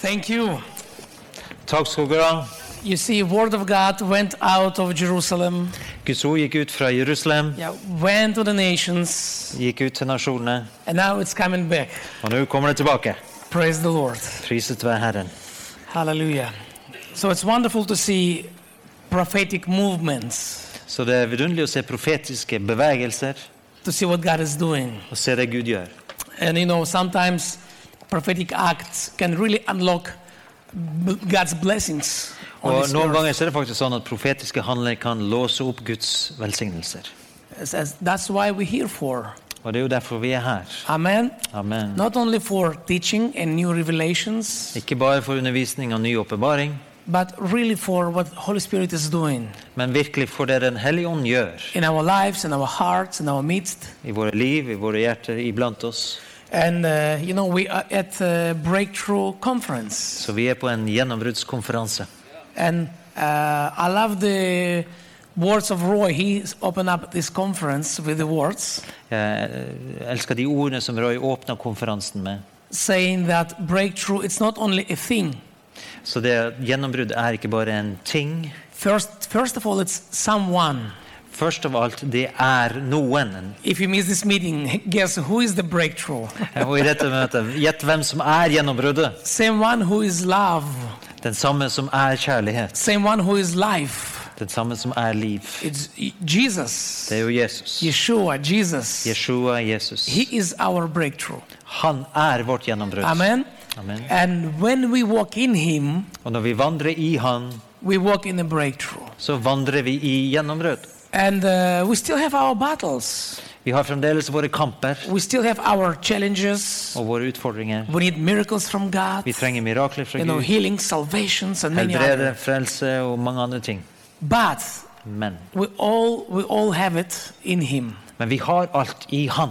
Thank you. Takk skal dere ha. You see, word of God went out of Jerusalem, Guds ord gikk ut fra Jerusalem, yeah, went to the nations, gikk ut til nasjonene, and now it's coming back. og nå kommer det tilbake. Praise the Lord. Priset være Herren. Hallelujah. So it's wonderful to see prophetic movements, Så det er vidunderlig å se profetiske bevegelser to see what God is doing. og se det Gud gjør. And you know, sometimes prophetic acts can really unlock God's blessings Og Noen ganger er det faktisk sånn at profetiske handlinger kan låse opp Guds velsignelser. That's why we're here for. Og det er jo derfor vi er her. Amen. Amen. Not only for teaching and new revelations, Ikke bare for undervisning og ny åpenbaring, but really for what Holy Spirit is doing men virkelig for det Den hellige ånd gjør in our lives, in our hearts, in our midst. i våre liv, i våre hjerter, iblant oss. And uh, you know, we are at a breakthrough conference, Så vi er på en gjennombruddskonferanse. and uh, I love the words of Roy. He opened up this conference with the words Jeg eh, elsker de ordene som Roy åpna konferansen med. saying that breakthrough it's not only a thing. Så det gjennombrudd er ikke bare en ting. First, first of all, it's someone. Først av alt, det er noen. If you miss this meeting, guess who is the breakthrough? Og i dette møtet, gjett hvem som er gjennombruddet. Same one who is love. Den samme som er kjærlighet. Same one who is life. Den samme som er liv. It's Jesus. Det er jo Jesus. Yeshua, Jesus. Yeshua, Jesus. He is our breakthrough. Han er vårt gjennombrudd. Amen. Amen. And when we walk in Him, Og når vi vandrer i Han, we walk in a breakthrough. så vandrer vi i gjennombrudd. And uh, we still have our battles. Vi har fremdeles våre kamper We still have our challenges. og våre utfordringer. We need miracles from God. Vi trenger mirakler fra You know, Gud. healing, salvations, and many Helbrede, other. frelse og mange andre ting. But Men, we all we all have it in Him. men vi har alt i Han.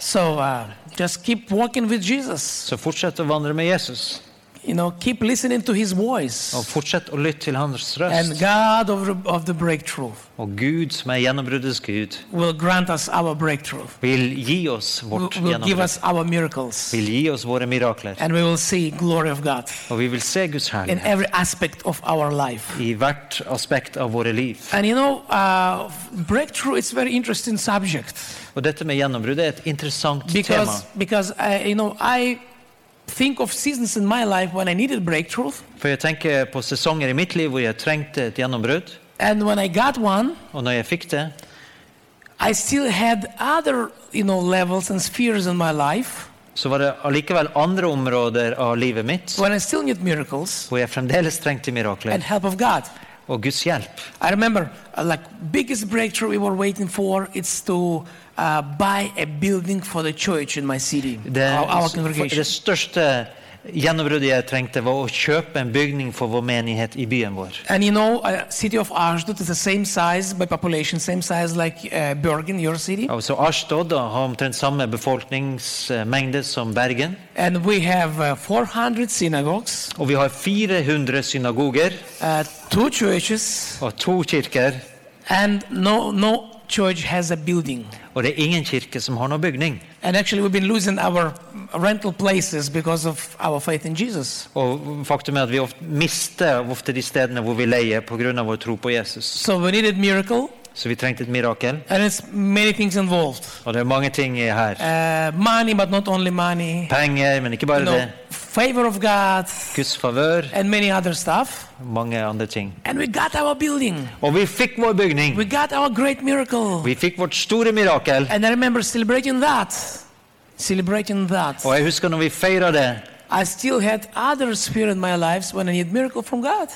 So uh, just keep walking with Jesus. Så fortsett å vandre med Jesus. You know, keep listening to His voice. Og fortsett å lytte til Hans And. God of the, of the breakthrough Og Gud, som er gjennombruddets Gud, will grant us our breakthrough. vil gi oss Will, vårt will give gjennombrudd. us our miracles. Vil gi oss våre mirakler. And we will see glory of God Og vi vil se Guds in herlighet every aspect of our life. i hvert aspekt av våre liv. And you know, uh, breakthrough is a very interesting subject Og dette med gjennombrudd er et interessant tema. because because uh, you know I think of seasons in my life when I needed breakthrough, For jeg tenker på sesonger i mitt liv hvor jeg trengte et gjennombrudd. and when I got one, Og når jeg fikk det, I still had other you know levels and spheres in my life så var det allikevel andre områder av livet mitt when I still need miracles hvor jeg fremdeles trengte and help of God. Og Guds hjelp. I remember, uh, like, biggest breakthrough we were waiting for. It's to uh, buy a building for the church in my city, Det, our, our congregation. det største gjennombruddet jeg trengte, var å kjøpe en bygning for vår menighet i byen vår. And you know, uh, city of Ashdod is the same size by population, same size like uh, Bergen, your city. Altså har omtrent samme befolkningsmengde som Bergen. And we have uh, 400 synagogues, Og vi har 400 synagoger uh, two churches, og to kirker. and no, no church has a building. Og det er ingen kirke som har noen bygning. And actually, we've been losing our rental places because of our faith in Jesus. Og faktum er at vi ofte mister ofte de stedene hvor vi leier pga. vår tro på Jesus. So we needed miracle, Så vi trengte et mirakel. and it's many things involved. Og det er mange ting her. Uh, money, but not only money. Penger, men ikke bare no. det. Favor of God Guds favør, and many other stuff. mange andre ting. And we got our building. Og vi fikk vår bygning. We got our great miracle. Vi fikk vårt store mirakel. And I remember celebrating that. Celebrating that. Og jeg husker når vi feira det, I still had other spirit in my lives when I need miracle from God.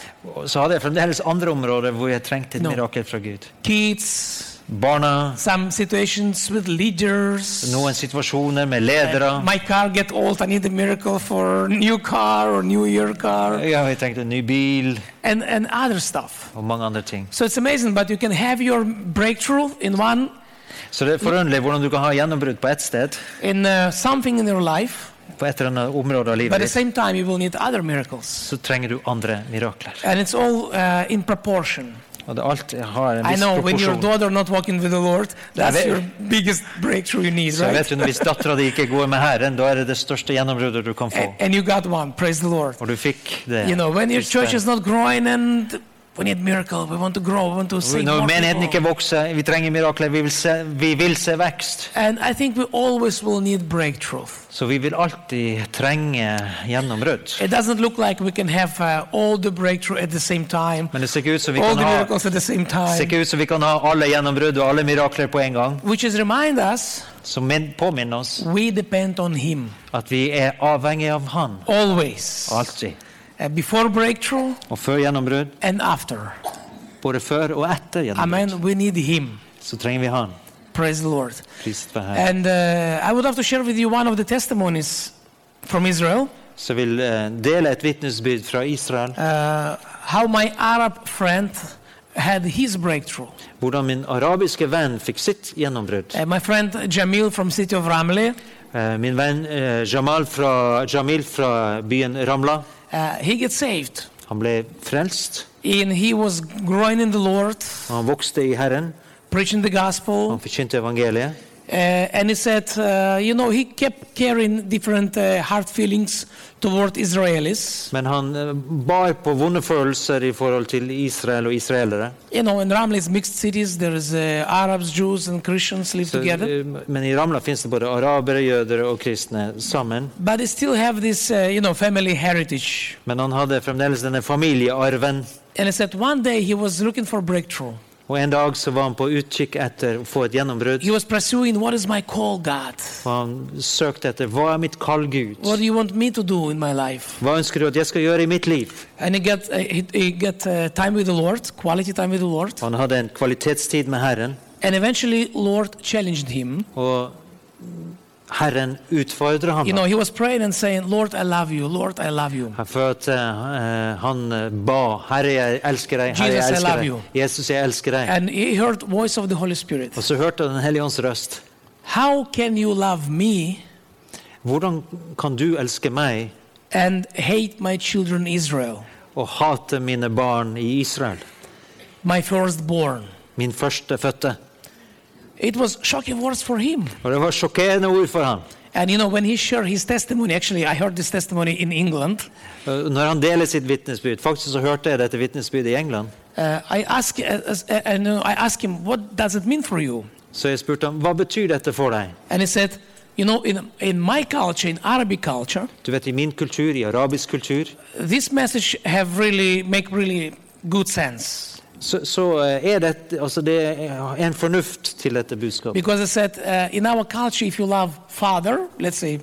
så hadde jeg fremdeles andre områder hvor jeg trengte et No. mirakel fra Gud. Kids, Barna, some situations with leaders. noen situasjoner med ledere. My car get old. I need a miracle for new car or new year car Ja, jeg tenkte en ny bil and, and other stuff. og mange andre ting. So it's amazing, but you can have your breakthrough in one, Så det er forunderlig hvordan du kan ha gjennombrudd på ett sted, in uh, something in your life, på et eller annet område av livet ditt, same time you will need other så trenger du andre mirakler. And it's all uh, in proportion. I know when your daughter not walking with the Lord, that's vet- your biggest breakthrough you need, right? vet du, Hvis dattera di ikke går med Herren, da er det det største gjennombruddet du kan få. And, and you got one, praise the Lord. Og du fikk det. You know, when your church is not growing and we need miracle, we want to grow, we want to see Når menigheten ikke vokser, vi trenger mirakler, vi vil se, vi vil se vekst. And I think we always will need breakthrough. Så vi vil alltid trenge gjennombrudd. It doesn't look like we can have uh, all the breakthrough at the same time, Men det ser ikke ut som vi all kan the ha, at the same ser time, ikke ut som vi kan ha alle gjennombrudd og alle mirakler på en gang. which is remind us Som påminner oss we depend on Him at vi er avhengig av Han. always, Alltid. Uh, before breakthrough Og før gjennombrudd, and after. både før og etter gjennombrudd, Amen. We need Him. så trenger vi Han. Praise the Lord. Priset være Herren. And uh, I would love to share with you one of the testimonies from Israel. Så vil eh, dele et vitnesbyrd fra Israel. Uh, how my Arab friend had his breakthrough. Hvordan min arabiske venn fikk sitt gjennombrudd. Uh, my friend Jamil from city of Ramle, Eh, Min venn eh, Jamal fra, Jamil fra byen Ramla, uh, he gets saved. han ble frelst. And he was growing in the Lord, Han vokste i Herren. preaching the gospel. Han forkynte evangeliet. Uh, and he said, uh, you know, he kept carrying different uh, heart feelings toward Israelis. Men han eh, bar på vonde følelser i forhold til Israel og israelere. You know, in Ramla is mixed cities. There is uh, Arabs, Jews, and Christians live so, together. eh, men i Ramla det både araber, jøder og kristne sammen. But they still have this, you know, family heritage. Men han hadde fremdeles denne familiearven. And he said one day he was looking for breakthrough. Og en dag så var han på utkikk etter å få et gjennombrudd. Han søkte etter hva er mitt kall, Gud? Hva ønsker du at jeg skal gjøre i mitt liv? And he got uh, he, he got uh, Lord. Han hadde en kvalitetstid med Herren, And eventually, Lord challenged him. og Herren utfordrer ham. You know, he was praying and saying, "Lord, I love you. Lord, I love you." For at uh, han eh, ba, Herre, jeg elsker deg, Herre, jeg Jesus, I elsker deg. you. Jesus, jeg elsker deg. And he heard voice of the Holy Spirit. Og så hørte Den hellige ånds røst. How can you love me Hvordan kan du elske meg and hate my children Israel, og hate mine barn i Israel? my firstborn? Min førstefødte. It was shocking words for him. Det var sjokkerende ord for ham. And you know, when he shared his testimony, actually, I heard this testimony in England. Eh, Når han deler sitt vitnesbyrd Faktisk så hørte jeg dette vitnesbyrdet i England. Uh, I asked, uh, uh, and, uh, I asked him, "What does it mean for you?" Så jeg spurte ham hva betyr dette for deg. And he said, "You know, in in my culture, in Arabic culture, Du vet, I min kultur, i arabisk kultur, this message have really make really good sense så, så eh, er det, altså det er en fornuft til dette budskapet. because it said uh, in our culture, if you love father, let's say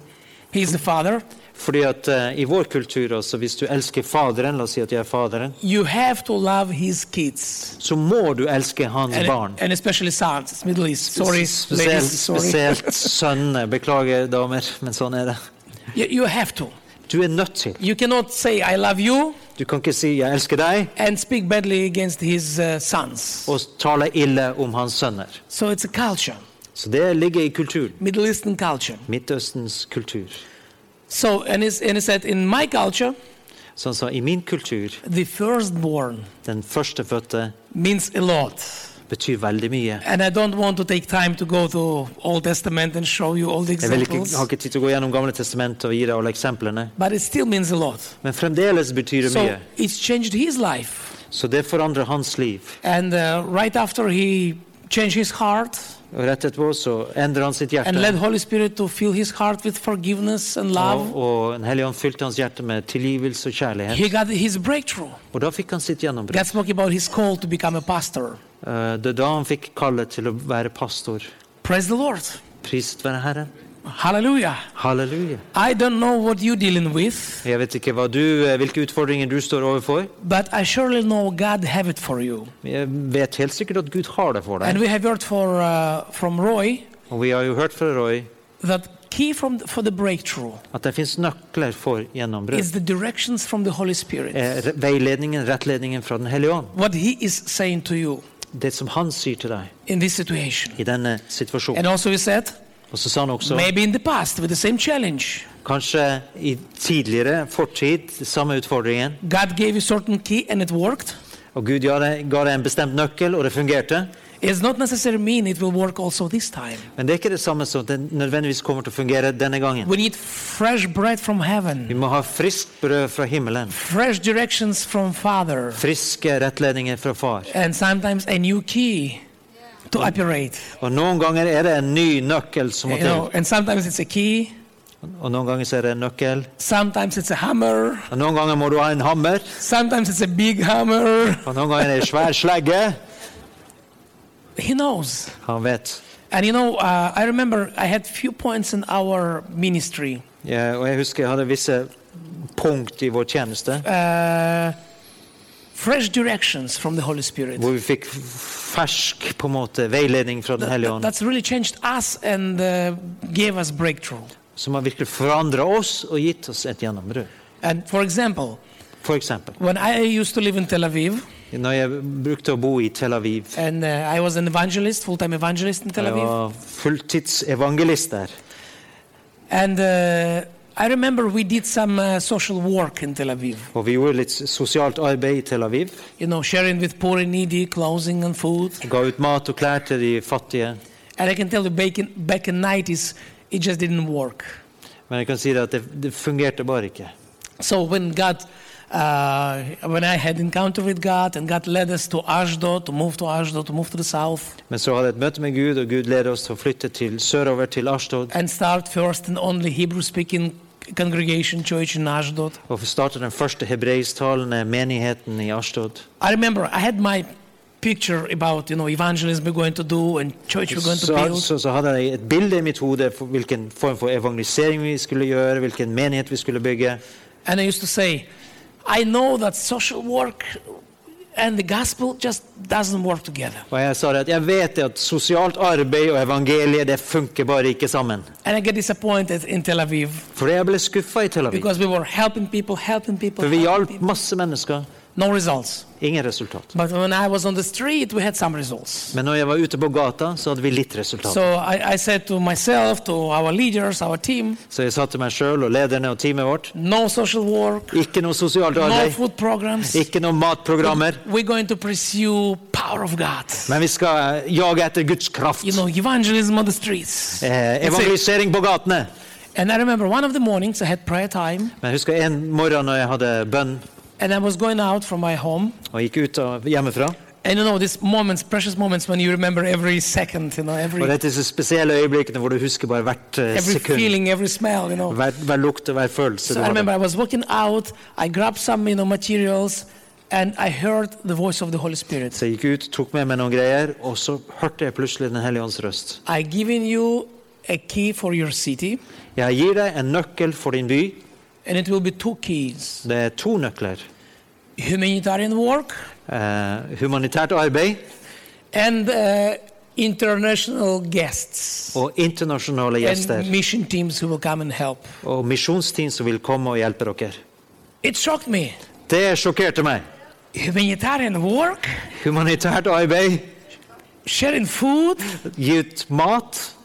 he's the father, Fordi at uh, i vår kultur, altså, hvis du elsker Faderen, la oss si at jeg er Faderen, you have to love his kids, så må du elske hans and, barn. and especially sons. Middle East. Sorry, Spesielt, ladies. Sorry. spesielt sønnene. Beklager, damer, men sånn er det. You, you have to. Du er nødt til. You cannot say I love you Du kan ikke si 'jeg elsker deg' and speak badly against his uh, sons. og tale ille om hans sønner. So it's a culture, Så det ligger i kulturen. Middle Eastern culture. Midtøstens kultur. So, and, it's, and it said, in my culture, Sånn som i min kultur, the firstborn den førstefødte means a lot. Betyr veldig mye. And I don't want to take time to go to Old Testament and show you all the Jeg examples, har ikke tid til å gå gjennom Gamle testamentet og gi deg alle eksemplene. but it still means a lot. Men fremdeles betyr det So mye. it's changed his life. Så det forandrer hans liv. And uh, right after he changed his heart Og rett etterpå så endrer han sitt and hjerte. Holy Spirit to fill his heart with forgiveness and love, Og, og hellige ånd fylte hans hjerte med tilgivelse og kjærlighet. he got his breakthrough. Og da fikk han sitt gjennombrudd. God spoke about his call to become a pastor. Eh, Det er da han fikk kallet til å være pastor. Praise the Lord. Priset være Herren. Hallelujah. Halleluja. I don't know what you're dealing with, Jeg vet ikke du, eh, hvilke utfordringer du står overfor. but I surely know God have it for you. Jeg vet helt sikkert at Gud har det for And deg. we have heard for, uh, from Roy Og vi har jo hørt fra Roy that key from for the breakthrough at det fins nøkler for gjennombrudd. is the directions from the Holy Spirit. Eh, re- Veiledningen, rettledningen fra Den hellige ånd. What He is saying to you Det som han sier til deg in this situation. i denne situasjonen. And also He said, Og så sa han også maybe in the past with the same challenge, kanskje i tidligere fortid samme utfordringen. God gave you certain key and it worked. Og Gud ga deg, ga deg en bestemt nøkkel, og det fungerte. Men det er ikke det samme som det nødvendigvis kommer til å fungere denne gangen. Vi må ha friskt brød fra himmelen. Friske rettledninger fra far. and sometimes a new key to operate. Og noen ganger er det en ny nøkkel som må You know, til. and sometimes it's a key, Og noen ganger så er det en nøkkel. sometimes it's a hammer, Og noen ganger må du ha en hammer. sometimes it's a big hammer. Og noen ganger er det en svær slegge. He knows. Han vet. And you know, uh, I remember I had few points in our ministry. Ja, og jeg husker jeg hadde visse punkt i vår tjeneste Uh, fresh directions from the Holy Spirit. hvor vi fikk fersk på en måte veiledning fra Den hellige ånd, that's really changed us and uh, gave us breakthrough. som har virkelig forandra oss og gitt oss et gjennombrudd. And for example, For eksempel, when I used to live in Tel Aviv, når jeg brukte å bo i Tel Aviv and uh, I was an evangelist, full-time evangelist in Tel Jeg Aviv, var fulltidsevangelist der. and uh, I remember we did some uh, social work in Tel Aviv. Og vi gjorde litt sosialt arbeid i Tel Aviv. You know, sharing with poor and needy, clothing and food. Ga ut mat og klær til de fattige. And I can tell you, back in, back in 90s, it just didn't work. Men jeg kan si det at det, det fungerte bare ikke. So when God, uh, when I had encounter with God, and God led us to Ashdod, to move to Ashdod, to move to the south, Men så hadde jeg et møte med Gud, og Gud ledet oss til å flytte til sørover til Ashtod. and start first and only Hebrew-speaking congregation church in Ashdod. Og starte den første hebreisktalende menigheten i Ashdod. I remember I had my picture about you know evangelism we're going to do and church we're going to Så, build. så, så hadde jeg et bilde i mitt hode for hvilken form for evangelisering vi skulle gjøre, hvilken menighet vi skulle bygge. And I used to say, I know that social work and the gospel just doesn't work together. Og jeg sa det at jeg vet at sosialt arbeid og evangeliet det funker bare ikke sammen. And I get disappointed in Tel Aviv For jeg ble skuffa i Tel Aviv. because we were helping people, helping people, For vi helping hjalp people. masse mennesker. No results. Ingen resultat. But when I was on the street, we had some results. Men når jeg var ute på gata, så hadde vi litt resultat. So I, I said to myself, to our leaders, our team, Så jeg sa til meg sjøl og lederne og teamet vårt no social work, ikke noe sosialt no arbeid, food programs. ikke noe matprogrammer. We're going to pursue power of God. Men vi skal jage etter Guds kraft. You know, evangelism on the streets. Eh, evangelisering på gatene. And I remember one of the mornings I had prayer time, Men husker en morgen når jeg hadde bønn and I was going out from my home. og gikk ut av hjemmefra. And you know, these moments, precious moments when you remember every second, you know, every, Og det er disse spesielle øyeblikkene hvor du husker bare hvert eh, every sekund. feeling, every smell, you know. Hver, hver lukt og hver følelse. So du I hadde. remember I was walking out, I grabbed some, you know, materials, and I heard the voice of the Holy Spirit. Så jeg gikk ut, tok med meg noen greier, og så hørte jeg plutselig Den hellige ånds røst. I given you a key for your city, Jeg gir deg en nøkkel for din by. And it will be two keys: Det er to nøkler. humanitarian work Eh, humanitært arbeid and uh, international guests og internasjonale gjester. and mission teams who will come and help. Og misjonsteam som vil komme og hjelpe dere. It shocked me. Det sjokkerte meg. Humanitarian work, Humanitært arbeid, sharing food. gi ut mat.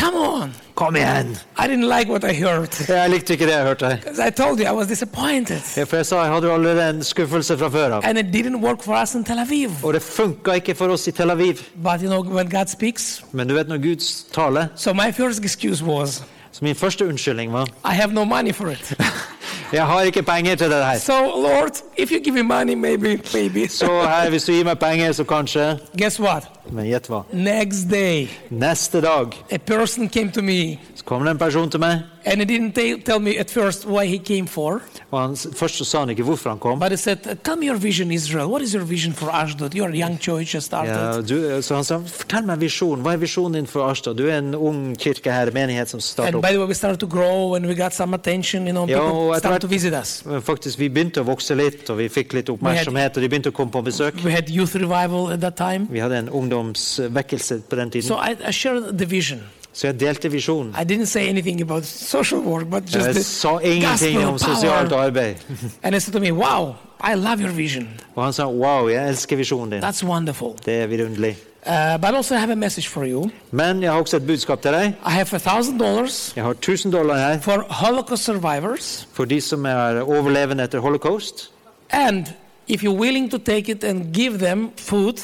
Come on! Kom igjen! I didn't like what I heard. Jeg likte ikke det jeg hørte. I told you I was disappointed. Ja, For jeg sa jeg hadde allerede en skuffelse fra før av. And it didn't work for us in Tel Aviv. Og det funka ikke for oss i Tel Aviv. But you know, when God speaks, Men du vet når Gud taler so my first excuse was, Så min første unnskyldning var I have no money for it. Jeg har ikke penger til det her. so, Lord, if you give me money, maybe, maybe. Så her, hvis du gir meg penger, så kanskje Guess what? Men gjett hva. Next day, Neste dag a person came to me så kom det en person til meg, and he didn't tell me at first why he came for, og han, først så sa han ikke hvorfor han kom. but he said, Tell me your vision, Israel. What is your vision for Ashdod? You're a young church just started. Ja, du, så han sa fortell meg visjonen. Hva er visjonen din for Arstad? Du er en ung kirke her, menighet som starter And opp. by the way, we started to grow and we got some attention, you know, Ja, people og etter started to visit us. Faktisk, Vi begynte å vokse litt, og vi fikk litt oppmerksomhet, og de begynte å komme på besøk. We had youth revival at that time. Vi hadde en ungdomsvekkelse på den tiden. So I, I shared the vision. Så jeg delte visjonen. I didn't say anything about social work, but just Jeg sa ingenting om sosialt arbeid. And he said to me, Wow, I love your vision. Og han sa wow, jeg elsker visjonen din. That's wonderful. Det er vidunderlig. Uh, but also, I have a message for you. Men jeg har også et budskap til deg. I have a thousand dollars Jeg har 1000 dollar her for Holocaust survivors for de som er overlevende etter holocaust. and if you're willing to take it and give them food,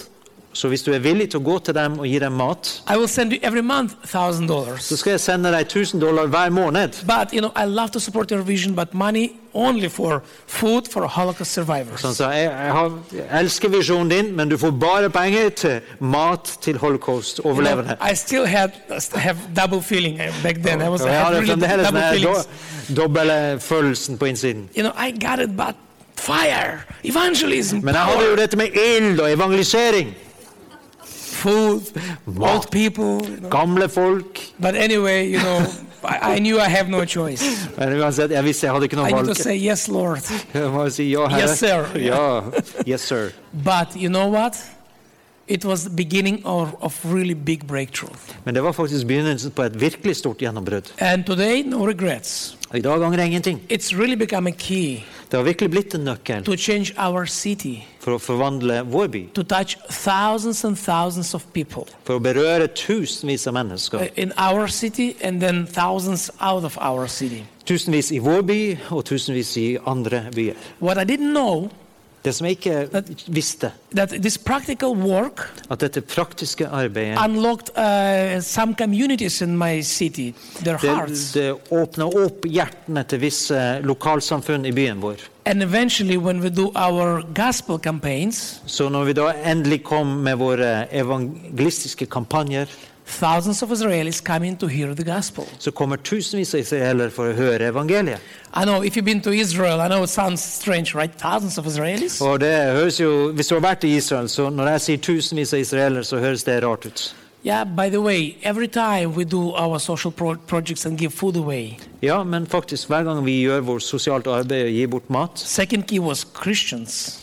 Så hvis du er villig til å gå til dem og gi dem mat, month så skal jeg sende deg 1000 dollar hver måned. But you know, I love to support your vision, but money for food for Holocaust survivors. Så jeg, jeg, har, jeg elsker visjonen din, men du får bare penger til mat til holocaust-overlevende. You know, had have feeling uh, back then. I was I jeg had hadde really fremdeles double den doble følelsen på innsiden. You know, I got it, but fire, evangelism, Men jeg hadde jo dette med ild og evangelisering. Food, old people. You know. Gamle folk. But anyway, you know, I, I knew I have no choice. Men uansett, jeg visste jeg hadde ikke I noe need to valg. say yes, Lord. Jeg må si ja, herre. Yes, sir. Ja, yes, sir. But you know what? It was the beginning of, of really big breakthrough. Men det var faktisk begynnelsen på et virkelig stort gjennombrudd. And today, no regrets. Og I dag angrer jeg ingenting. It's really become a key Det har virkelig blitt en nøkkel to change our city, for å forvandle vår by. to touch thousands and thousands of people For å berøre tusenvis av mennesker. in our city and then thousands out of our city. Tusenvis i vår by og tusenvis i andre byer. What I didn't know Det som jeg ikke visste, that this practical work at dette praktiske arbeidet unlocked uh, some communities in my city, their det, hearts. det åpna opp hjertene til visse lokalsamfunn i byen vår. And eventually, when we do our gospel campaigns, Så når vi da endelig kom med våre evangelistiske kampanjer, thousands of Israelis coming to hear the gospel. så kommer tusenvis av israelere for å høre evangeliet. I know if you've been to Israel, I know it sounds strange, right? Thousands of Israelis. Og det høres jo, Hvis du har vært i Israel, så når jeg sier tusenvis av israelere, så høres det rart ut. Yeah, by the way, every time we do our social pro- projects and give food away, Ja, men faktisk, hver gang vi gjør vårt sosialt arbeid og gir bort mat second key was Christians.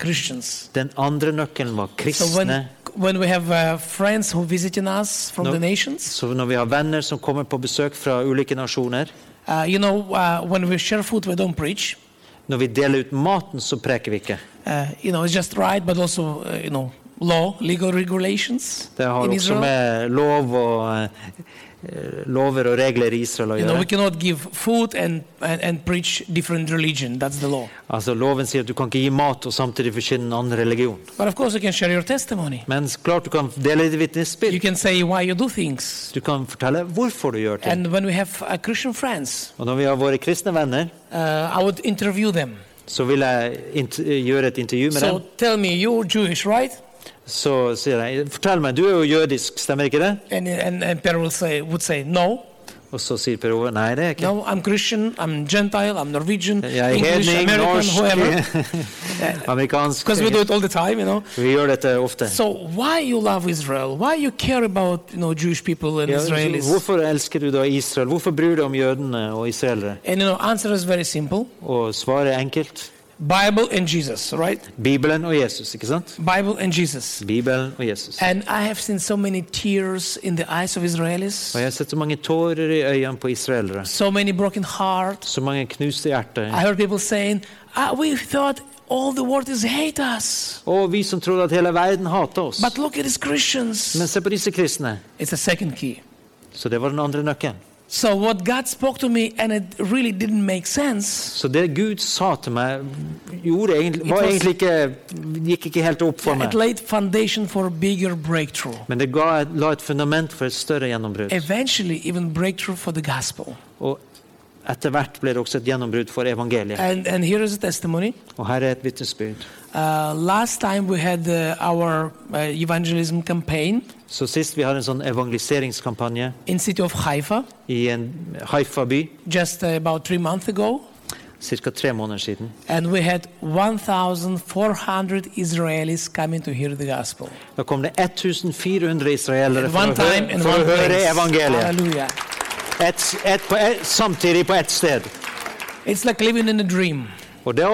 Christians. Den andre nøkkelen var So kristne. When, we have uh, friends who visiting us from når, the nations, Så når vi har venner som kommer på besøk fra ulike nasjoner, uh, you know, uh, when we share food, we don't preach. når vi deler ut maten, så preker vi ikke. Uh, you know, it's just right, but also, uh, you know, law, legal regulations Det har også med lov og eh, lover og regler i Israel å You know, gjøre. and, and, and preach different religion. That's the law. Altså Loven sier at du kan ikke gi mat og samtidig forkynne en annen religion. But of course, you can share your testimony. Men klart du kan dele ditt You vitnesbyrd. can say why you do things. Du kan fortelle hvorfor du gjør ting. And when we have Christian friends, Og når vi har våre kristne venner, uh, I would interview them. så vil jeg gjøre et intervju med So dem. tell me, you're Jewish, right? Så sier jeg fortell meg, du er jo jødisk, stemmer ikke det? And, and, and Per will say, would say, no, Og så sier Per Ove nei, det er ikke. no, I'm Christian, I'm Gentile, I'm Norwegian, Jeg er English, hedning, American, whoever. norsk, amerikansk. Because we do it all the time, you know. Vi gjør dette ofte. So why you love Israel? Why you care about you know Jewish people and Ja, Israelis? hvorfor elsker du da Israel? Hvorfor bryr du deg om jødene og israelere? And you know, answer is very simple: Og svaret er enkelt. Bible and Jesus, right? Bibelen og Jesus, ikke sant? Bible and Jesus. Bibelen og Jesus. And I have seen so many tears in the eyes of Israelis, Og jeg har sett så mange tårer i øynene på israelere. so many broken hearts. Så mange knuste I hjerter. heard people saying, ah, "We thought all the world is hate us, Og vi som trodde at hele verden hater oss. but look at these Christians." Men se på disse kristne. It's a second key. Så det var den andre nøkkelen. So what God spoke to me, and it really didn't make sense. Så det Gud sa til meg, gjorde egentlig, var It was- egentlig ikke, gikk ikke helt opp for It meg. laid foundation for a bigger breakthrough. Men det ga, la et fundament for et større gjennombrudd. Eventually, even breakthrough for the gospel. Og etter hvert ble det også et gjennombrudd for evangeliet. And, and here is a testimony. Og her er et vitnesbyrd. Uh, last time we had uh, our uh, evangelism campaign Så sist vi hadde en sånn evangeliseringskampanje in city of Haifa, i en Haifa-by, just uh, about three months ago, ca. tre måneder siden, and we had 1,400 Israelis coming to hear the gospel. da kom det 1400 israelere for, time, å høre, for å høre evangeliet. Hallelujah. Et, et, på et, samtidig på ett sted. It's like living in a dream. Og da,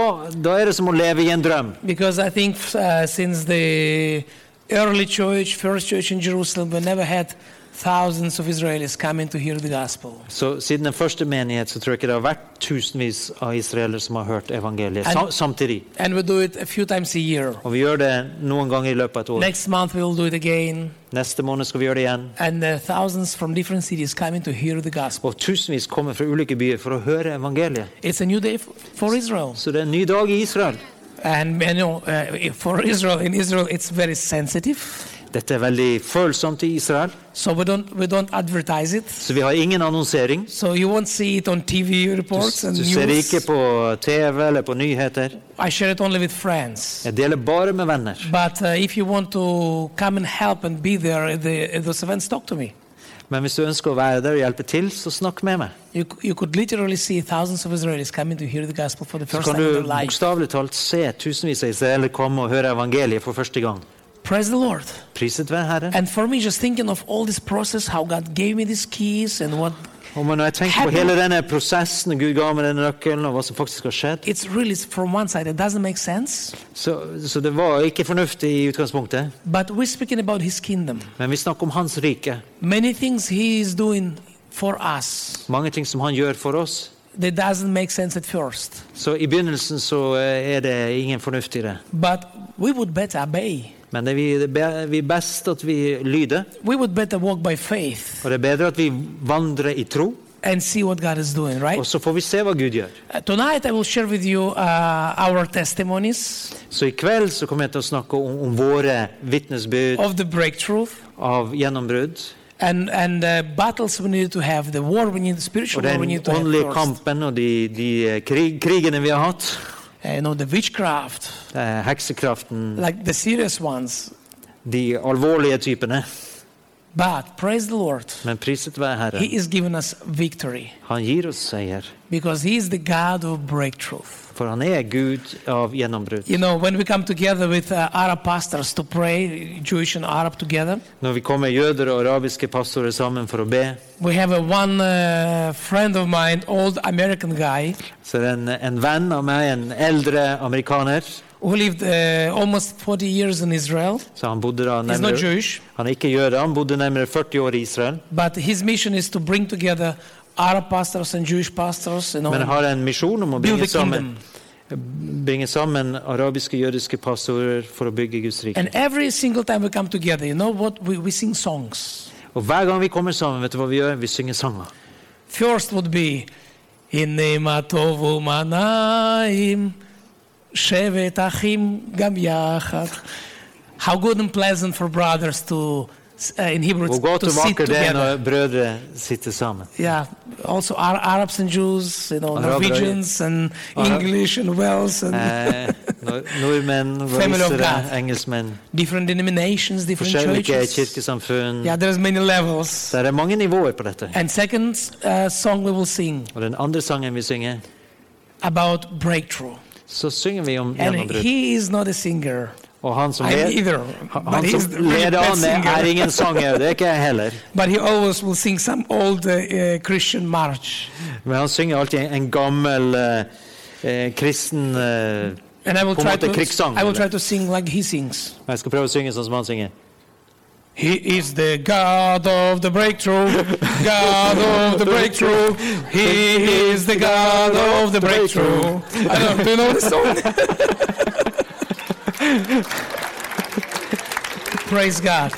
da er det som å leve i en drøm. Because I think uh, since the early church, first church in Jerusalem, we never had thousands of Israelis coming to hear the gospel. Så Siden den første menighet så tror jeg ikke det har vært tusenvis av israelere som har hørt evangeliet And- samtidig. And we do it a few times a year. Og vi gjør det noen ganger i løpet av et år. Next month we will do it again. Neste måned skal vi gjøre det igjen. And uh, thousands from different cities coming to hear the gospel. Og tusenvis kommer fra ulike byer for å høre evangeliet. It's a new day for Israel. Så det er en ny dag i Israel. And, and you know, uh, for Israel, in Israel, it's very sensitive. Dette er veldig følsomt i Israel, So we don't, we don't advertise it. så vi har ingen annonsering. So you won't see it on TV Du, and du ser det ikke på TV eller på nyheter. I share it only with friends. Jeg deler bare med venner. But uh, if you want to come and help and be there at, the, at those events, talk to me. Men hvis du ønsker å være der og hjelpe til, så snakk med meg. You, you could see of to hear the for the Så kan du bokstavelig talt se tusenvis av israelere komme og høre evangeliet for første gang. Praise the Lord. Priset være Herren. And for me, just thinking of all this process, how God gave me these keys and what Og når jeg tenker på hele denne prosessen, Gud ga meg denne nøkkelen, og hva som faktisk har skjedd, it's really from one side, it doesn't make sense. så, så det var ikke fornuftig i utgangspunktet. But we're speaking about His kingdom. Men vi snakker om Hans rike. Many things He is doing for us Mange ting som Han gjør for oss. that doesn't make sense at first. Så i begynnelsen så eh, er det ingen fornuft i det. But we would better obey. Men det er best at vi lyder, We would better walk by faith og det er bedre at vi vandrer i tro, and see what God is doing, right? og så får vi se hva Gud gjør. Uh, tonight, I will share with you uh, our testimonies Så i kveld så kommer til å snakke om, om våre vitnesbyrd of the breakthrough av gjennombrudd, and and the battles we need to have, the war we need, the spiritual war we den need to have åndelige first. kampen og de, de eh, krig, krigene vi har hatt. Uh, you know, the witchcraft, eh, Heksekraften, like the serious ones. de alvorlige typene. But praise the Lord, Men priset være He is giving us victory Han gir oss seier, because He is the God of breakthrough. For han er Gud av gjennombrudd. You know, when we come together with uh, Arab pastors to pray, Jewish and Arab together, Når vi kommer jøder og arabiske pastorer sammen for å be, we have a one uh, friend of mine, old American guy, så er det en, en venn av meg, en eldre amerikaner, who lived uh, almost 40 years in Israel. så han bodde da He's not nærmere, Jewish, han er ikke jøde, han bodde nærmere 40 år i Israel, but his mission is to bring together Arab pastors and Jewish pastors, and men har en misjon om å build bringe the sammen, kingdom bringe sammen arabiske jødiske passorder for å bygge Guds rike. Together, you know what? We, we. Og hver gang vi kommer sammen, vet du hva vi gjør? Vi synger sanger. First would be Inema tovu manaim shevet achim gam yachad. How good and pleasant for brothers to uh, in Hebrew Hvor godt to sit together. Hvor godt og vakkert det er når brødre sitter sammen. Yeah. Also Ar- Arabs and Jews, you know, Araber, Norwegians and Arab- English and Welsh and nor- nordmenn, Family of God. engelskmenn, different denominations, different forskjellige churches. kirkesamfunn. Yeah, there's many levels. Det er mange nivåer på dette. And second uh, song we will sing Og den andre sangen vi synger, about breakthrough. så synger vi om And he is not a singer. Og han som, leder led, either, han som leder an, er ingen sanger, det er ikke jeg heller. But he always will sing some old uh, uh, march. Men han synger alltid en gammel eh, kristen will På en måte to krigssang, I will eller? try to sing like. Jeg skal prøve å synge sånn som han synger. He is the God of the breakthrough, God of the breakthrough. He is the God of the breakthrough. I don't do you know the song? Praise God.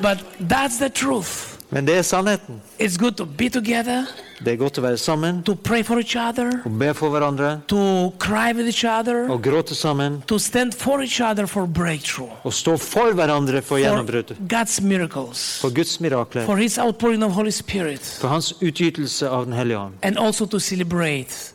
But that's the truth. Men det er sannheten. It's good to be together, Det er godt å være sammen, to pray for each other, Å be for hverandre, to cry with each other, Å gråte sammen, to stand for each other for breakthrough, og stå for hverandre for for gjennombrudd, God's miracles, for Guds mirakler, for His outpouring of Holy Spirit, for Hans utgytelse av Den hellige ånd. and also to celebrate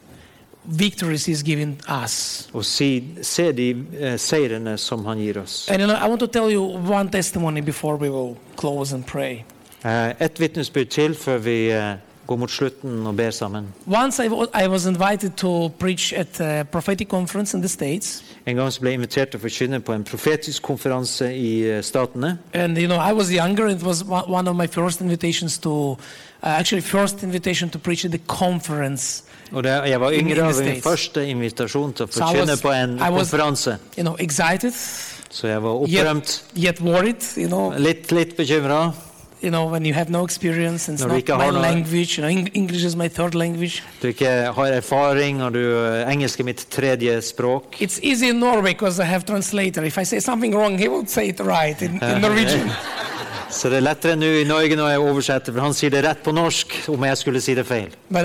victories He's given us. Se de eh, seirene som Han gir oss. And you know, I want to tell you one testimony before we will close and pray. Eh, Et vitnesbyrd til før vi eh, går mot slutten og ber sammen. Once I wa- I was invited to preach at a prophetic conference in the States, En gang så ble jeg invitert til å forkynne på en profetisk konferanse i eh, Statene. and you know, I was younger. It was one one of my first invitations to, uh, actually, first invitation to preach at the conference. Og det, jeg var yngre av min første invitasjon til å I forkynne so på en konferanse. You know, excited, Så jeg var opprømt, yet worried. You know, litt, litt bekymra. you know, when you have no experience and it's not my har noe- language. You know, English is my third language. Du ikke har erfaring, og du, eh, engelsk er mitt tredje språk. It's easy in Norway because I have translator. If I say something wrong, he will say it right in, in Norwegian. Så det er lettere nå i Norge når jeg oversetter, for han sier det rett på norsk om jeg skulle si det feil. Uh,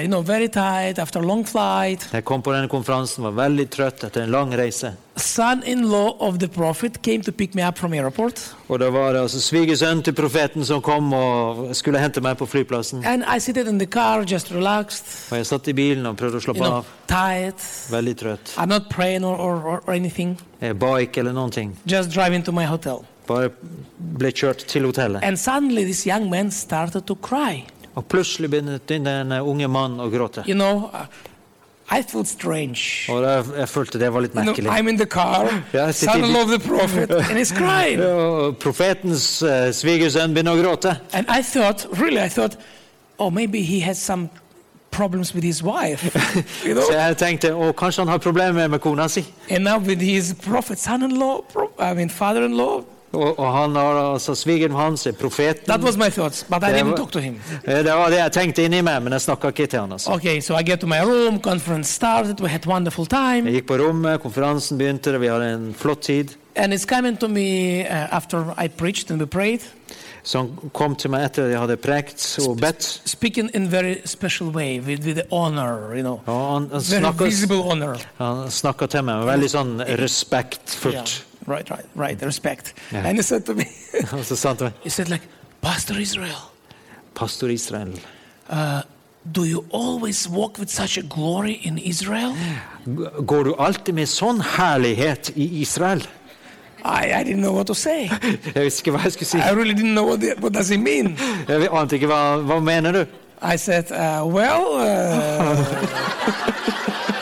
you know. Jeg kom på denne konferansen, var veldig trøtt etter en lang reise. Son-in-law of the prophet came to pick me up from airport, Og da var det altså svigersønnen til profeten som kom og skulle hente meg på flyplassen. and I seated in the car, just relaxed, Og jeg satt i bilen og prøvde å you slappe know, av. tired. Veldig trøtt. I'm not praying or, or, or, or anything, Jeg ba ikke eller noen ting. just driving to my hotel. Bare ble kjørt til hotellet. And suddenly, this young man started to cry. Og plutselig begynte denne unge mannen å gråte. You know, uh, I felt strange. Og jeg, jeg følte det var litt merkelig. I'm in the car, son of the prophet, and he's crying. Og profetens uh, svigersønn begynner å gråte. And I thought, really, I thought, oh, maybe he has some problems with his wife, you know. Så jeg tenkte å, kanskje han har problemer med kona si. And now with his prophet son-in-law, I mean father-in-law, Og, og han har altså svigeren hans er profeten. that was my thoughts, but I Yeah, didn't talk to him. Eh, Det var det jeg tenkte inni meg, men jeg snakka ikke til han. altså. Okay, so I get to my room, conference started, we had wonderful time, Jeg gikk på rommet, konferansen begynte, vi hadde en flott tid. and it's coming to me uh, after I preached and we prayed, Så han kom til meg etter jeg hadde prekt og bedt. speaking in very special way, with, with honor, you know, Og han, han very snakka visible honor. han snakka til meg med veldig sånn respektfullt. Right, right, right, respect. Yeah. And he said to me, Og så sa han til he said like, Pastor Israel, Pastor Israel, uh, do you always walk with such a glory in Israel? går du alltid med sånn herlighet i Israel? I, I didn't know what to say. Jeg visste ikke hva jeg skulle si. I really didn't know what, the, what does it mean. Jeg ante ikke hva, hva mener du? I said, uh, well, uh,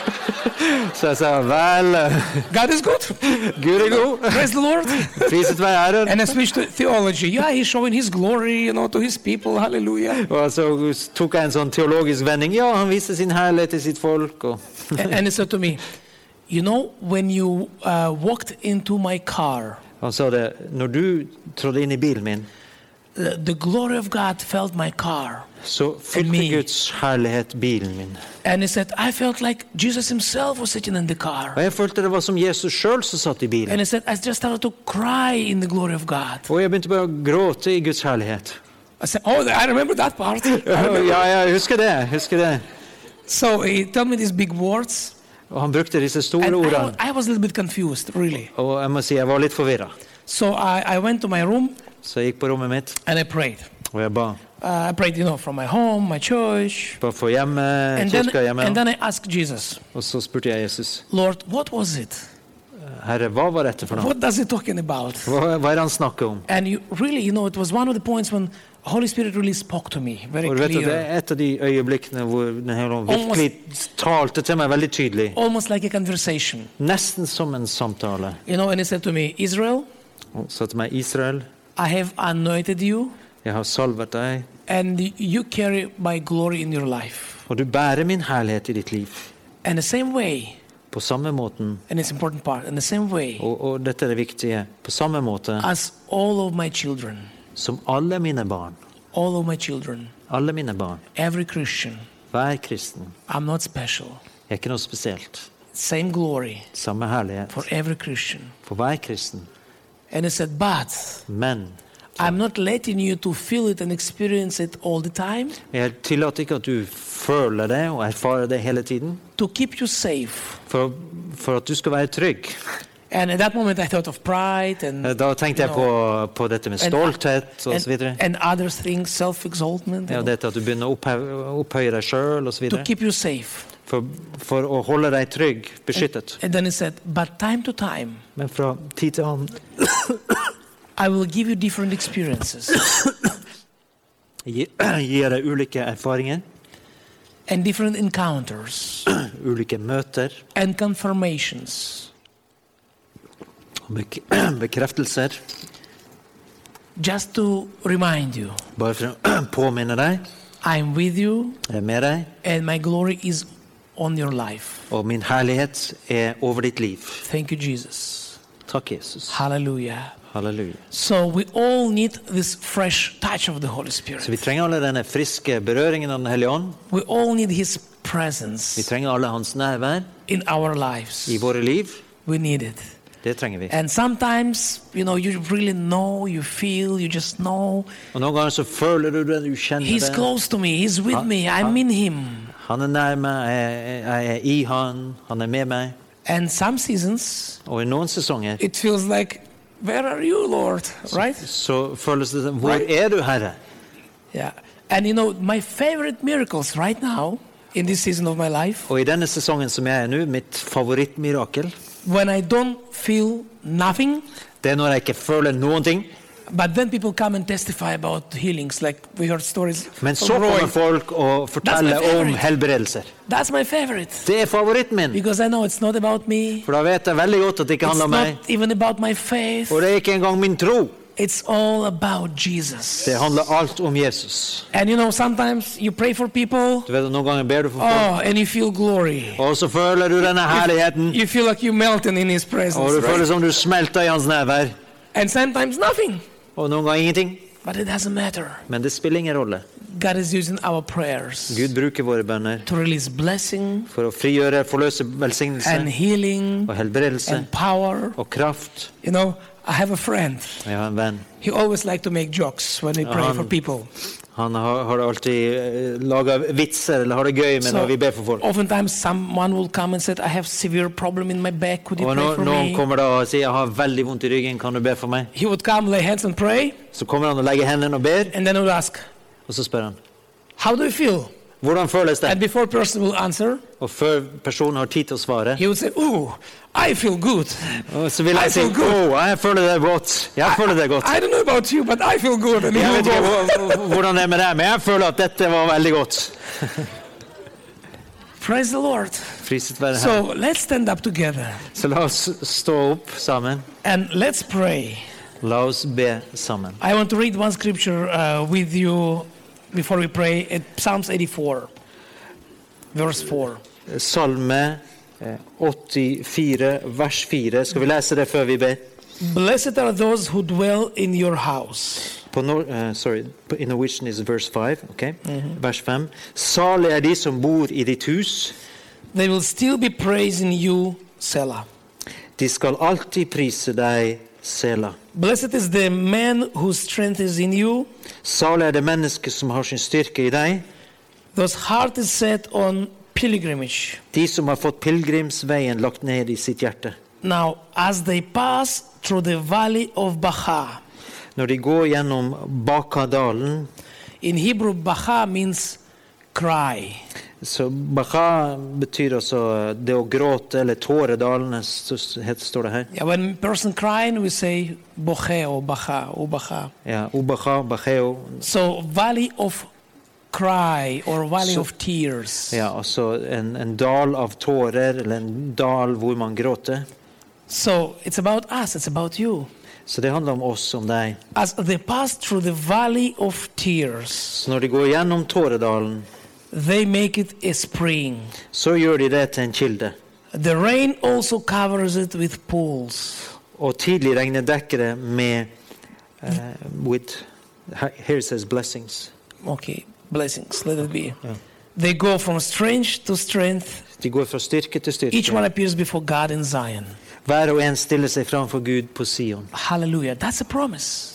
Så jeg sa vel, eh, God is good. Gud er god. Praise the Lord. Priset være Herren. And I switched to theology. Yeah, he's showing his glory, you know, to his people. Hallelujah. Og så tok jeg en sånn teologisk vending. Ja, han viste sin herlighet til sitt folk. Og and, and he said to me, you know, when you uh, walked into my car, han sa det, når du trådte inn i bilen min, the, glory of God felt my car. så fylte. Guds herlighet bilen min. And he said, I felt like Jesus himself was sitting in the car. Og jeg følte det var som Jesus sjøl som satt i And bilen. he said, I just started to cry in the glory of God. Og jeg begynte bare å gråte i Guds herlighet. I said, Oh, I remember that part. I remember. Ja, jeg husker det. husker det. So he told me these big words. Og han brukte disse And store I, ordene. I was a little bit confused, really. Og jeg må si jeg var litt forvirra. So I, I went to my room Så jeg gikk på rommet mitt, and I prayed. og jeg ba. Uh, I prayed, you know, from my home, my church. Bare for hjemme, And then, hjemme. and then I asked Jesus, Og så spurte jeg Jesus. Lord, what was it? Herre, hva var dette for noe? What does he talking about? Hva, hva er det han snakker om? And you really, you know, it was one of the points when Holy Spirit really spoke to me very Og clear. Det er et av de øyeblikkene hvor Den hellige virkelig talte til meg veldig tydelig. almost like a conversation. Nesten som en samtale. You know, and he said to me, Israel, Og sa til meg, Israel, I have anointed you, jeg har salvet deg, and you carry my glory in your life. og du bærer min herlighet i ditt liv. And the same way, På samme måten, and it's important part, in the same way og, og dette er det viktige, på samme måte as all of my children, som alle mine barn, all of my children, alle mine barn, every Christian, hver kristen, I'm not special. er ikke noe spesielt. Same glory Samme herlighet for every Christian. for hver kristen. And he said, but Men I'm not letting you to feel it and experience it all the time jeg tillater ikke at du føler det og erfarer det hele tiden, to keep you safe. for, for at du skal være trygg. And at that moment, I thought of pride and Da tenkte jeg på, på dette med stolthet og så and, videre. and other things, self-exaltment, Ja, dette at du begynner å opphøye, opphøye deg sjøl osv. to keep you safe. For, for å holde deg trygg, beskyttet. And then he said, but time to time, Men fra tid til annen I will give you different experiences gir deg ulike erfaringer, and different encounters ulike møter, and confirmations bek bekreftelser. just to remind you Bare for å påminne deg. I'm with you Jeg er med deg, and my glory is on your life. og min herlighet er over ditt liv. Thank you, Jesus. Takk, Jesus. Hallelujah. Halleluja. So we all need this fresh touch of the Holy Spirit. Så vi trenger alle denne friske berøringen av Den hellige ånd. We all need His presence. Vi trenger alle hans nærvær in our lives. i våre liv. We need it. Det trenger vi. And sometimes, you know, you really know, you feel, you just know. Og Noen ganger så føler du det, du kjenner He's det. close to me, He's with Huh? me, I'm Huh? in Him. Han er nær meg, jeg, jeg er i han, han er med meg. And some seasons, Og i noen sesonger it feels like, Where are you, Lord? Right? så føles det som Hvor Right. er du, Herre? Yeah. And you know, my favorite miracles right now, in this season of my life, Og i denne sesongen som jeg er nå, mitt favorittmirakel, when I don't feel nothing, det er når jeg ikke føler noen ting. But then people come and testify about healings, like we heard stories Men så kommer folk og forteller om helbredelser. That's my favorite. Det er favoritten min. Because I know it's not about me. For da vet jeg veldig godt at det ikke handler om not meg. even about my faith. Og det er ikke engang min tro. It's all about Jesus. Det handler alt om Jesus. And you know, sometimes you pray for people, Du vet Noen ganger ber du for folk, oh, and you feel glory. og så føler du denne herligheten. You feel like you're melting in His presence. Og du føler Right? som du smelter i hans nærvær. And sometimes nothing. Og noen ganger ingenting. But it doesn't matter. Men det spiller ingen rolle. God is using our prayers Gud bruker våre bønner to release blessing for å frigjøre, forløse and velsignelse healing og helbredelse and power. og kraft. You know, I have a friend. Jeg har en venn. He always like to make jokes when we pray Uh-huh. for people. Han har, har alltid eh, laga vitser eller har det gøy med når vi ber for folk. Said. Og nå, noen me? kommer da og sier jeg har veldig vondt i ryggen, kan du be for meg? Come, pray, Så kommer han og legger hendene og ber, ask, og så spør han how do you feel? Hvordan føles And det? before person will answer, Og før personen har tid til å svare, he will say, oh, I feel good. og så vil I jeg si oh, jeg føler det godt. Jeg føler det godt. I don't know about you, but I feel good. And Jeg vet ikke hvordan det er med deg, men jeg føler at dette var veldig godt. Praise the Lord. Priset være So let's stand up together Så la oss stå opp sammen. and let's pray. La oss be sammen. I want to read one scripture uh, with you before we pray. At Psalms 84, verse 4. Salme eh, 84, vers 4. Skal vi lese det før vi ber? Blessed are those who dwell in your house. På nor uh, sorry, in Norwegian is verse 5. ok? Vers 5. Salig er de som bor i ditt hus. They will still be praising you, Selah. De skal alltid prise deg, Sela. Blessed is the man whose strength is in you, Salig er det mennesket som har sin styrke i deg. whose heart is set on pilgrimage. De som har fått pilegrimsveien lagt ned i sitt hjerte. Now, as they pass through the valley of Baha, Når de går gjennom Bakadalen, in Hebrew, Baha means cry. Så Baka betyr altså det å gråte, eller tåredalene, står det her. Ja, when a person crying, we say boche or bacha or. Ja, Ubaka, Bakeo. So valley of cry or valley So- of tears. Ja, altså en, en dal av tårer, eller en dal hvor man gråter. So it's about us, it's about you. Så det handler om oss, om deg. As they pass through the valley of tears, Så når de går gjennom tåredalen, they make it a spring. så gjør de det til en kilde. The rain also covers it with pools. Og tidlig regnet dekker det med eh, with, Here it says blessings. Okay, blessings, let it be. Yeah. They go from strength to strength. De går fra styrke til Each one appears before God in Zion. Hver og en stiller seg framfor Gud på Sion. Hallelujah. That's a promise.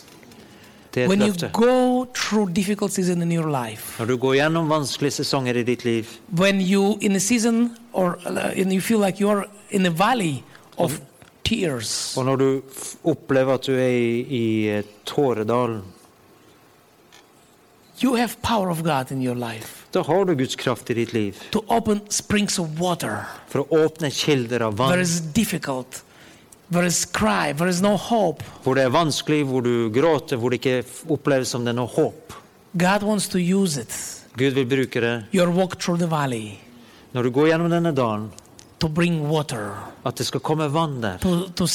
Det er et When you løfte. go through difficult season in your life, Når du går gjennom vanskelige sesonger i ditt liv, when you in a season or uh, and you feel like you're in a valley of tears, og når du f- opplever at du er i, i eh, tåredalen, you have power of God in your life da har du Guds kraft i ditt liv. to open springs of water. For å åpne kilder av vann. is difficult. Cry. No. Hvor det er vanskelig, hvor du gråter, hvor det ikke oppleves som det er noe håp. Gud vil bruke det valley når du går gjennom denne dalen, water, at det skal komme vann der. to, to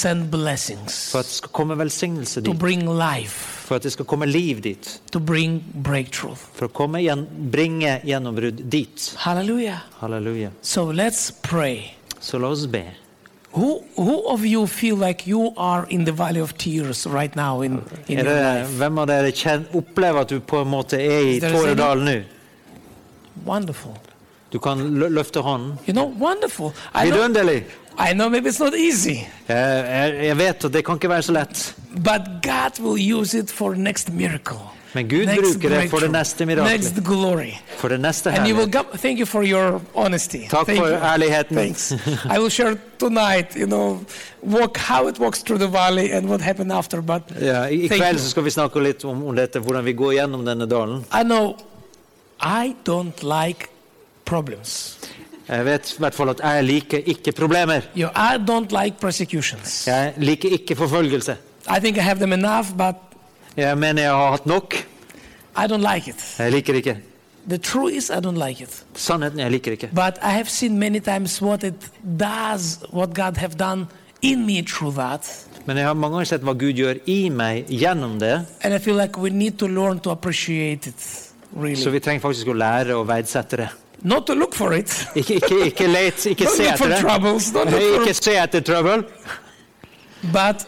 For at det skal komme velsignelse dit. life, For at det skal komme liv dit. For å komme igjen, bringe gjennombrudd dit. Halleluja. Halleluja. So let's pray. Så la oss be. Who, who of you feel like you are in the valley of tears right now in, in your life? hvem av dere kjenner, opplever at du på en måte er i tåredalen nå? Wonderful. Du kan løfte hånden. You know, wonderful. I know, Vidunderlig! I know maybe it's not easy, Jeg, jeg, jeg vet at det kan ikke være så lett. but God will use it for next miracle. Men Gud next bruker det for det neste miraklet. For det neste herlighet. come, thank you for your honesty. Takk for ærligheten. Thanks. I will share tonight, you know, walk how it walks through the valley and what happened after. But yeah, I kveld så skal vi snakke litt om, om dette, hvordan vi går gjennom denne dalen. I know I don't like problems. Jeg vet i hvert fall at jeg liker ikke problemer. You know, I don't like persecutions. Jeg liker ikke forfølgelse. I think I have them enough, but Jeg mener jeg har hatt nok. I don't like it. Jeg liker ikke. The truth is, I don't like it. Sannheten, jeg liker ikke. But I have seen many times what it does, what God have done in me through that. Men jeg har mange ganger sett hva Gud gjør i meg gjennom det. And I feel like we need to learn to appreciate it, really. Så vi trenger faktisk å lære å verdsette det. Not to look for it. Ikke, ikke, ikke let, ikke se etter det. troubles. Ikke se etter trøbbel. but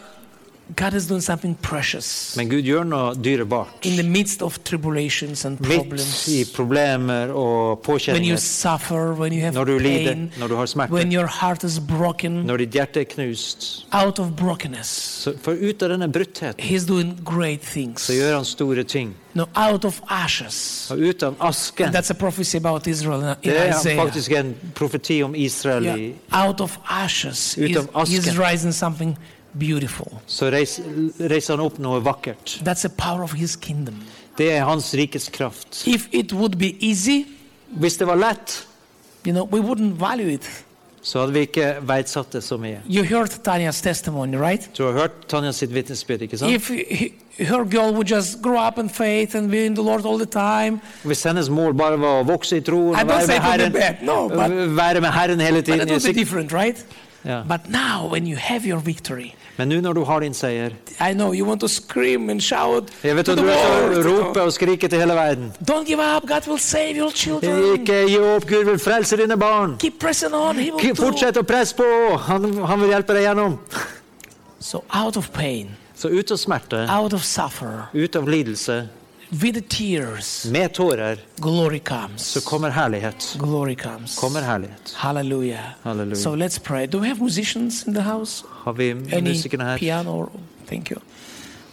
God is doing something precious Men Gud gjør noe dyrebart. in the midst of tribulations and Midt problems. i problemer og When you suffer, when you have Når du lider, pain, når du har smerte, when your heart is broken, når ditt hjerte er knust. out of brokenness, Så for ut av denne bruttheten He's doing great things. så gjør han store ting. No, out of ashes. Og ut av asken That's a prophecy about Israel in Det er Isaiah. faktisk en profeti om Israel. Yeah. Out of ashes, Ut av asken. he's rising something beautiful. Så reis- reiser han opp noe vakkert. That's the power of his kingdom. Det er hans rikes kraft. If it would be easy, Hvis det var lett, you know, we wouldn't value it. så hadde vi ikke verdsatt det så mye. You heard Tanya's testimony, right? Du har hørt Tanja sitt vitnesbyrd, ikke sant? If he, her girl would just grow up in faith and be in the Lord all the time, Hvis hennes mål bare var å vokse i troen I og være med Herren, bad, no, but, være med Herren hele but it tiden would be different, right? Yeah. But now, when you have your victory, Men nå når du har din seier I know you want to scream and shout Jeg vet at du vil rope og skrike til hele verden. Don't give up. God will save your children. Ikke gi opp, Gud vil frelse dine barn. Keep pressing on. He will. Fortsett å presse på, han, han vil hjelpe deg gjennom. So out of pain, Så ut av smerte, out of suffer, ut av lidelse, with the tears, med tårer, glory comes. så kommer herlighet. Glory comes. Kommer herlighet. Hallelujah. Halleluja. So let's pray. Do we have musicians in the house? Har vi Any musikerne her? piano? Thank you.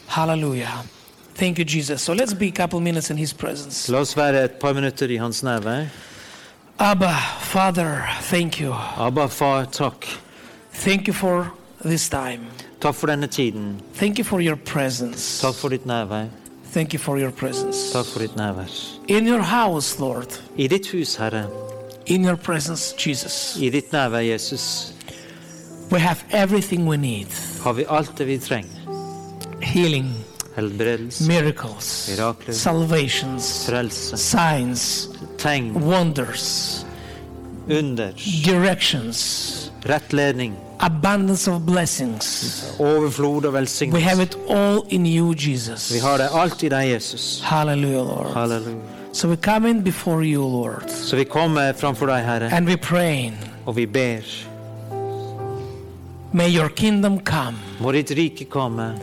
Hallelujah. Thank you, Jesus. So let's be a couple minutes in His presence. La oss være et par minutter i hans nærvær. Abba, Father, thank you. Abba, far, takk. Thank you for this time. Takk for denne tiden. Thank you for your presence. Takk for ditt nærvær. Thank you for your presence. Takk for ditt nærvær. In your house, Lord. I ditt hus, Herre. In your presence, Jesus. I ditt nærvær, Jesus, We have everything we need har vi alt det vi trenger. healing, Helbredelse, miracles, Mirakler. salvations, frelse, signs, tegn, wonders, under, directions, rettledning, abundance of blessings. overflod og We have it all in you, Jesus. Vi har det alt i deg, Jesus. Hallelujah, Lord. Halleluja. So we come in before you, Lord, Så vi kommer uh, framfor deg, Herre, uh, and we pray. og vi ber. May your kingdom come. Må ditt rike komme.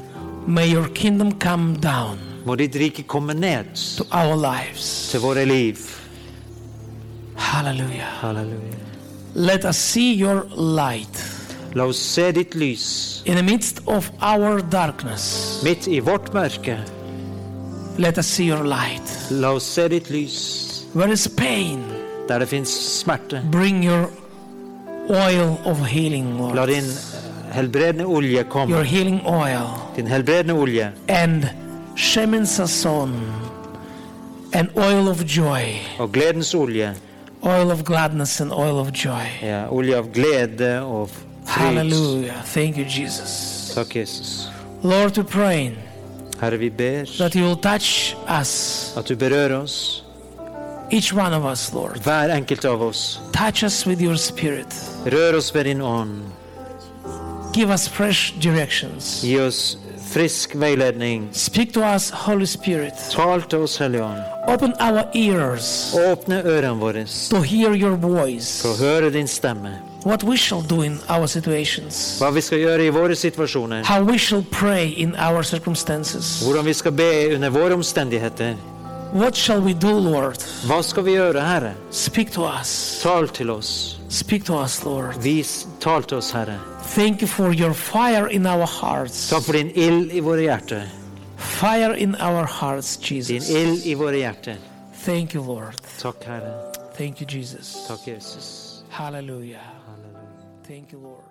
May your kingdom come down Må ditt rike komme ned to our lives. til våre liv. Hallelujah. Halleluja. Let us see your light La oss se ditt lys in the midst of our darkness. midt i vårt mørke. Let us see your light. La oss se ditt lys Where is pain? der det fins smerte. Bring your oil of healing, La Lord. din helbredende olje Your komme. healing oil. Din helbredende olje And Shemin Sasson. an oil of joy. og gledens olje. Oil of gladness and oil of joy. Ja, olje av glede og. Hallelujah. Thank you, Jesus. Takk, Jesus. Lord, we pray Herre, vi ber that you will touch us, at du berører oss, each one of us, Lord. hver enkelt av oss. Touch us with your spirit. Rør oss ved din ånd. Give us fresh directions. Gi oss frisk veiledning. Speak to us, Holy Spirit. Tal til oss, Hellige Ånd. Open our ears Åpne ørene våre to hear your voice. for å høre din stemme. What we shall do in our situations. Hva vi skal gjøre i våre situasjoner. How we shall pray in our circumstances. Hvordan vi skal be under våre omstendigheter. What shall we do, Lord? Hva skal vi gjøre, Herre? Speak to us. Tal til oss. Speak to us, Lord. Vis, tal til oss, Herre. Thank you for your fire in our hearts. Takk for din ild i våre hjerter. Fire in our hearts, Din Jesus. ild i våre hjerter. Thank you, Lord. Takk, Herre. Thank you, Jesus. Takk, Jesus. Hallelujah. Thank you, Lord.